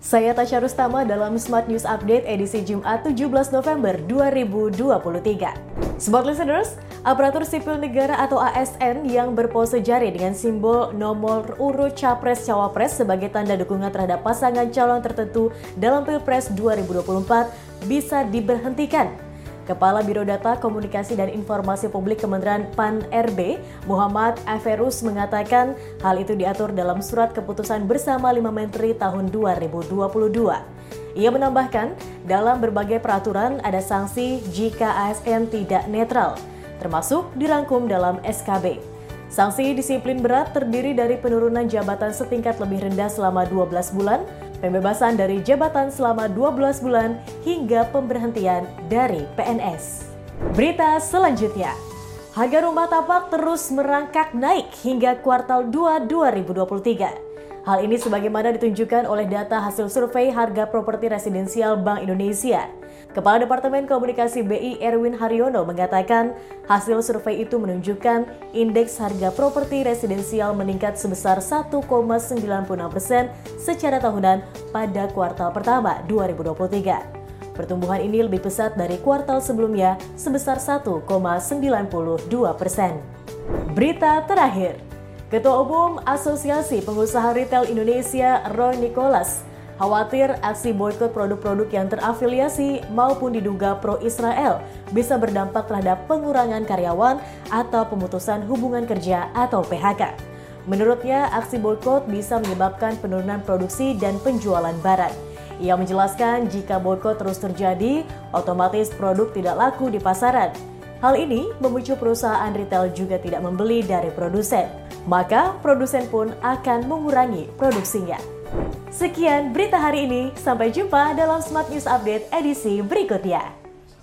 Saya Tasya Rustama dalam Smart News Update edisi Jumat 17 November 2023. Smart listeners, aparatur sipil negara atau ASN yang berpose jari dengan simbol nomor urut capres cawapres sebagai tanda dukungan terhadap pasangan calon tertentu dalam Pilpres 2024 bisa diberhentikan Kepala Biro Data Komunikasi dan Informasi Publik Kementerian PAN-RB, Muhammad Aferus mengatakan hal itu diatur dalam surat keputusan bersama lima menteri tahun 2022. Ia menambahkan, dalam berbagai peraturan ada sanksi jika ASN tidak netral, termasuk dirangkum dalam SKB. Sanksi disiplin berat terdiri dari penurunan jabatan setingkat lebih rendah selama 12 bulan, pembebasan dari jabatan selama 12 bulan hingga pemberhentian dari PNS. Berita selanjutnya, harga rumah tapak terus merangkak naik hingga kuartal 2 2023. Hal ini sebagaimana ditunjukkan oleh data hasil survei harga properti residensial Bank Indonesia. Kepala Departemen Komunikasi BI Erwin Haryono mengatakan hasil survei itu menunjukkan indeks harga properti residensial meningkat sebesar 1,96 persen secara tahunan pada kuartal pertama 2023. Pertumbuhan ini lebih pesat dari kuartal sebelumnya sebesar 1,92 persen. Berita terakhir, Ketua Umum Asosiasi Pengusaha Retail Indonesia Roy Nicholas khawatir aksi boykot produk-produk yang terafiliasi maupun diduga pro-Israel bisa berdampak terhadap pengurangan karyawan atau pemutusan hubungan kerja atau PHK. Menurutnya, aksi boykot bisa menyebabkan penurunan produksi dan penjualan barang. Ia menjelaskan jika boykot terus terjadi, otomatis produk tidak laku di pasaran. Hal ini memicu perusahaan retail juga tidak membeli dari produsen, maka produsen pun akan mengurangi produksinya. Sekian berita hari ini, sampai jumpa dalam Smart News Update edisi berikutnya.